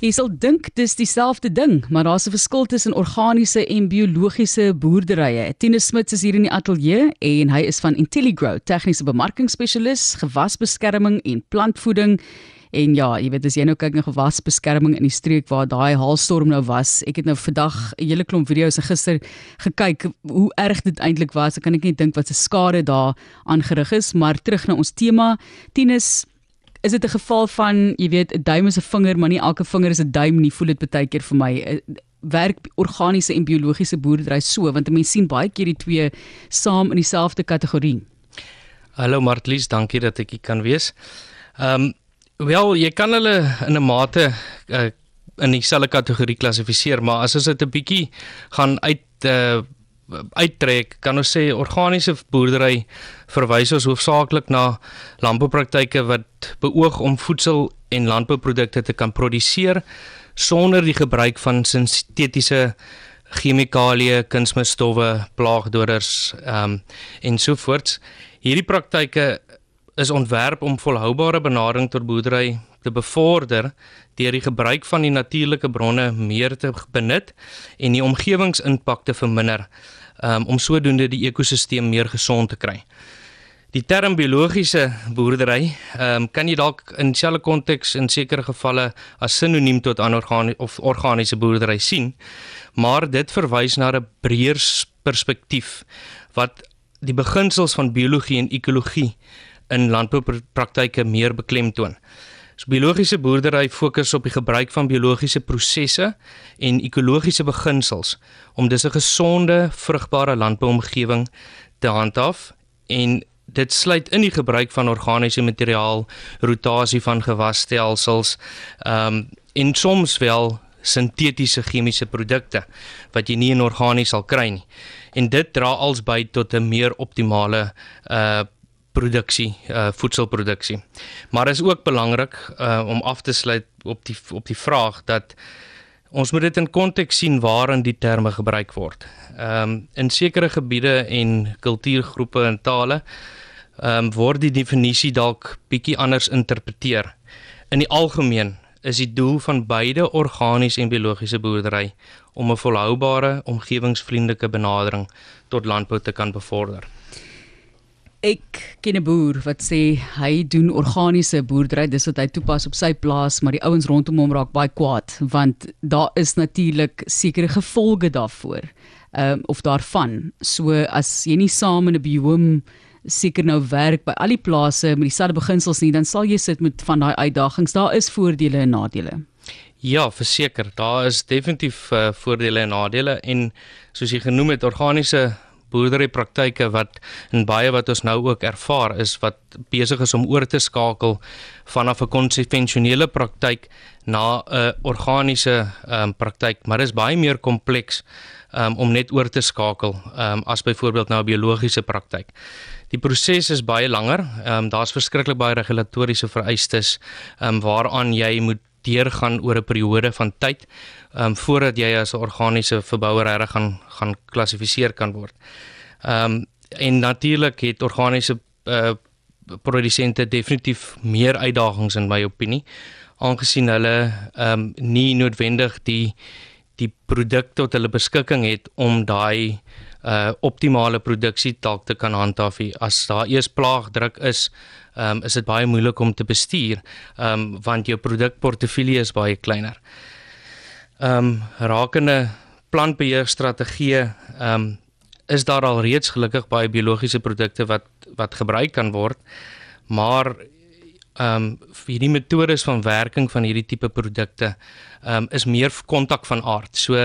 Jy sal dink dis dieselfde ding, maar daar's 'n verskil tussen organiese en biologiese boerderye. Tine Smit is hier in die ateljee en hy is van Intelligrow, tegniese bemarkingsspesialis, gewasbeskerming en plantvoeding. En ja, jy weet as jy nou kyk na gewasbeskerming in die streek waar daai haalstorm nou was. Ek het nou vandag 'n hele klomp video's gister gekyk hoe erg dit eintlik was. Ek kan net dink wat se skade daar aangerig is, maar terug na ons tema. Tinus, is dit 'n geval van jy weet 'n duim is 'n vinger maar nie elke vinger is 'n duim nie voel dit baie keer vir my. Eh, werk organiese en biologiese boerdery so want mense sien baie keer die twee saam in dieselfde kategorie. Hallo Martlies dankie dat ek hier kan wees. Ehm um, wel jy kan hulle in 'n mate uh, in dieselfde kategorie klassifiseer maar as ons dit 'n bietjie gaan uit uh, uittrek, kan ons sê organiese boerdery verwys ons hoofsaaklik na landboupraktyke wat beoog om voedsel en landbouprodukte te kan produseer sonder die gebruik van sintetiese chemikalieë, kunsmisstowwe, plaagdoders um, en so voort. Hierdie praktyke is ontwerp om volhoubare benadering tot boerdery te bevorder deur die gebruik van die natuurlike bronne meer te benut en die omgewingsimpak te verminder um, om sodoende die ekosisteem meer gesond te kry. Die term biologiese boerdery, ehm um, kan jy dalk in dieselfde konteks in sekere gevalle as sinoniem tot anorganiese of organiese boerdery sien, maar dit verwys na 'n breër perspektief wat die beginsels van biologie en ekologie in landboupraktyke meer beklemtoon. So biologiese boerdery fokus op die gebruik van biologiese prosesse en ekologiese beginsels om dis 'n gesonde, vrugbare landbouomgewing te handhaaf en dit sluit in die gebruik van organiese materiaal, rotasie van gewasstelsels, ehm um, en soms wel sintetiese chemiese produkte wat jy nie in organies sal kry nie. En dit dra als by tot 'n meer optimale uh produksie uh voedselproduksie. Maar is ook belangrik uh om af te sluit op die op die vraag dat ons moet dit in konteks sien waarin die terme gebruik word. Ehm um, in sekere gebiede en kultuurgroepe en tale ehm um, word die definisie dalk bietjie anders interpreteer. In die algemeen is die doel van beide organies en biologiese boerdery om 'n volhoubare, omgewingsvriendelike benadering tot landbou te kan bevorder. Ek ken 'n boer wat sê hy doen organiese boerdery, dis wat hy toepas op sy plaas, maar die ouens rondom hom raak baie kwaad want daar is natuurlik sekere gevolge daarvoor. Ehm um, of daarvan. So as jy nie saam in 'n biome seker nou werk by al die plase met dieselfde beginsels nie, dan sal jy sit met van daai uitdagings. Daar is voordele en nadele. Ja, verseker, daar is definitief uh, voordele en nadele en soos jy genoem het, organiese boerderypraktyke wat in baie wat ons nou ook ervaar is wat besig is om oor te skakel vanaf 'n konvensionele praktyk na 'n organiese um, praktyk, maar dit is baie meer kompleks um, om net oor te skakel um, as byvoorbeeld na 'n biologiese praktyk. Die proses is baie langer. Ehm um, daar's verskriklik baie regulatoriese vereistes ehm um, waaraan jy moet deurgaan oor 'n periode van tyd ehm um, voordat jy as 'n organiese verbouer reg gaan gaan klassifiseer kan word. Ehm um, en natuurlik het organiese uh, produsente definitief meer uitdagings in my opinie aangesien hulle ehm um, nie noodwendig die die produk tot hulle beskikking het om daai uh optimale produksie dalk te kan handhaaf. As daar eers plaagdruk is, um, is dit baie moeilik om te bestuur, um, want jou produkportefeulje is baie kleiner. Ehm um, rakende plantbeheerstrategieë ehm um, is daar al reeds gelukkig baie biologiese produkte wat wat gebruik kan word. Maar ehm um, hierdie metodes van werking van hierdie tipe produkte ehm um, is meer kontak van aard. So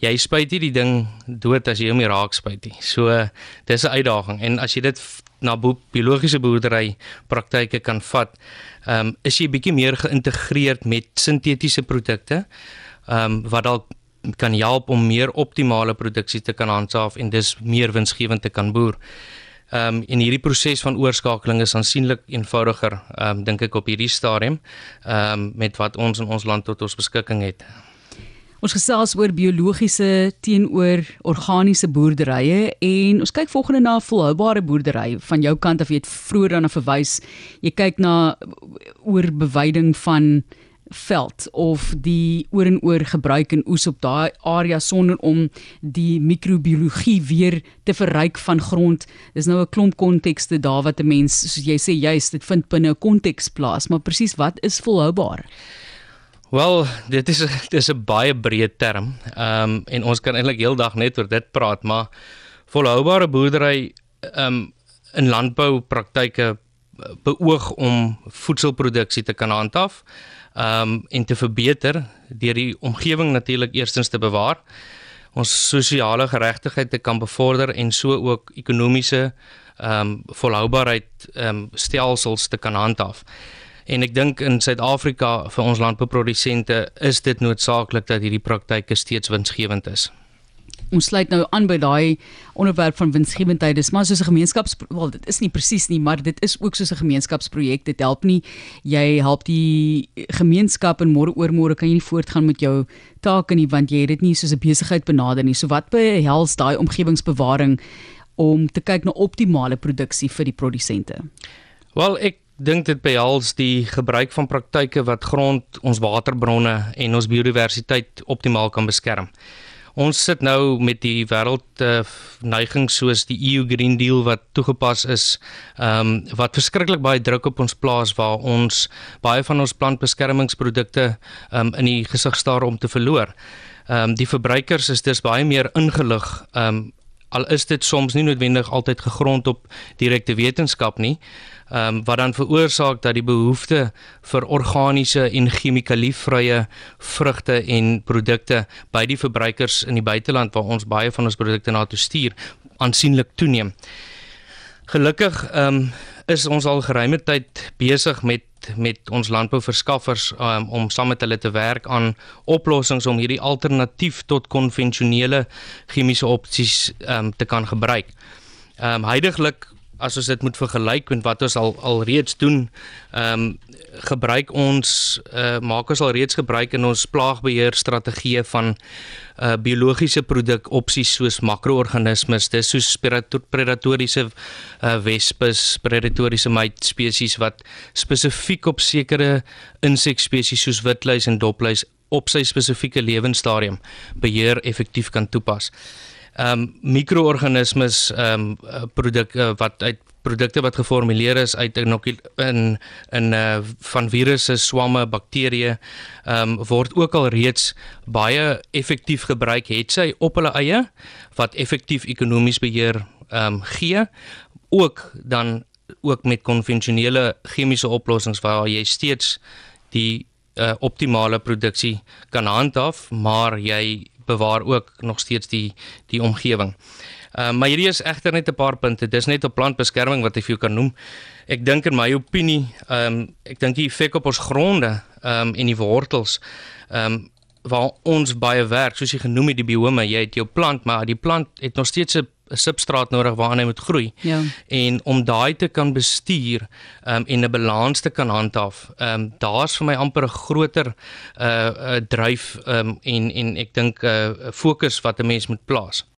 jy spuit nie die ding dood as jy hom raak spuit nie. So dis 'n uitdaging en as jy dit na biologiese boerdery praktyke kan vat, ehm um, is jy bietjie meer geïntegreerd met sintetiese produkte. Ehm um, wat dalk kan help om meer optimale produksie te kan handhaaf en dis meer winsgewend te kan boer. Ehm um, en hierdie proses van oorskakeling is aansienlik eenvoudiger, ehm um, dink ek op hierdie stadium, ehm um, met wat ons in ons land tot ons beskikking het. Ons gesels oor biologiese teenoor organiese boerderye en ons kyk volgende na volhoubare boerdery van jou kant af jy het vroeër dan verwys jy kyk na oor bewyding van veld of die oor en oor gebruik in oes op daai area sonder om die microbiologie weer te verryk van grond. Dis nou 'n klomp kontekste daar wat 'n mens soos jy sê juist dit vind binne 'n konteks plaas, maar presies wat is volhoubaar? Wel, dit is dit is 'n baie breë term. Ehm um, en ons kan eintlik heeldag net oor dit praat, maar volhoubare boerdery ehm um, in landboupraktyke beoog om voedselproduksie te kan handhaaf ehm um, en te verbeter deur die omgewing natuurlik eerstens te bewaar ons sosiale geregtigheid te kan bevorder en so ook ekonomiese um, volhoubaarheid um, stelsels te kan handhaaf. En ek dink in Suid-Afrika vir ons landbouprodusente is dit noodsaaklik dat hierdie praktyke steeds winsgewend is ons sluit nou aan by daai onderwerp van winsgewendheid. Dis maar soos 'n gemeenskaps wel dit is nie presies nie, maar dit is ook soos 'n gemeenskapsprojek. Dit help nie jy help die gemeenskap en môre oor môre kan jy nie voortgaan met jou take nie want jy het dit nie soos 'n besigheid benader nie. So wat behels daai omgewingsbewaring om te kyk na optimale produksie vir die produsente? Wel ek dink dit behels die gebruik van praktyke wat grond, ons waterbronne en ons biodiversiteit optimaal kan beskerm. Ons sit nou met die wêreld uh, neiging soos die EU Green Deal wat toegepas is, ehm um, wat verskriklik baie druk op ons plaas waar ons baie van ons plantbeskermingsprodukte ehm um, in die gesig staar om te verloor. Ehm um, die verbruikers is dus baie meer ingelig ehm um, al is dit soms nie noodwendig altyd gegrond op direkte wetenskap nie ehm um, wat dan veroorsaak dat die behoefte vir organiese en chemikalievrye vrugte en produkte by die verbruikers in die buiteland waar ons baie van ons produkte na toe stuur aansienlik toeneem. Gelukkig ehm um, is ons al geruime tyd besig met met ons landbouverskaffers um, om saam met hulle te werk aan oplossings om hierdie alternatief tot konvensionele chemiese opsies um, te kan gebruik. Ehm um, heidaglik as ons dit moet vergelyk met wat ons al al reeds doen, ehm um, gebruik ons uh, maak ons al reeds gebruik in ons plaagbeheer strategieë van uh, biologiese produk opsies soos makroorganismes, dis soos predatoriese uh, wespes, predatoriese myt spesies wat spesifiek op sekere insekspesies soos witluis en dopluis op sy spesifieke lewensstadium beheer effektief kan toepas ehm um, mikroorganismes ehm um, produk uh, wat uit produkte wat geformuleer is uit in in uh, van virusse, swamme, bakterieë ehm um, word ook al reeds baie effektief gebruik het sy op hulle eie wat effektief ekonomies beheer ehm um, gee ook dan ook met konvensionele chemiese oplossings waar jy steeds die uh, optimale produksie kan handhaaf maar jy bewaar ook nog steeds die die omgewing. Ehm uh, maar hierdie is egter net 'n paar punte. Dis net op plantbeskerming wat ek vir jou kan noem. Ek dink in my opinie, ehm um, ek dink die effek op ons gronde ehm um, en die wortels ehm um, waar ons baie werk, soos jy genoem het die biome, jy het jou plant, maar die plant het nog steeds 'n substraat nodig waaraan hy moet groei. Ja. En om daai te kan bestuur um, en 'n balans te kan handhaaf. Ehm um, daar's vir my amper 'n groter uh, uh, dryf um, en en ek dink 'n uh, fokus wat 'n mens moet plaas.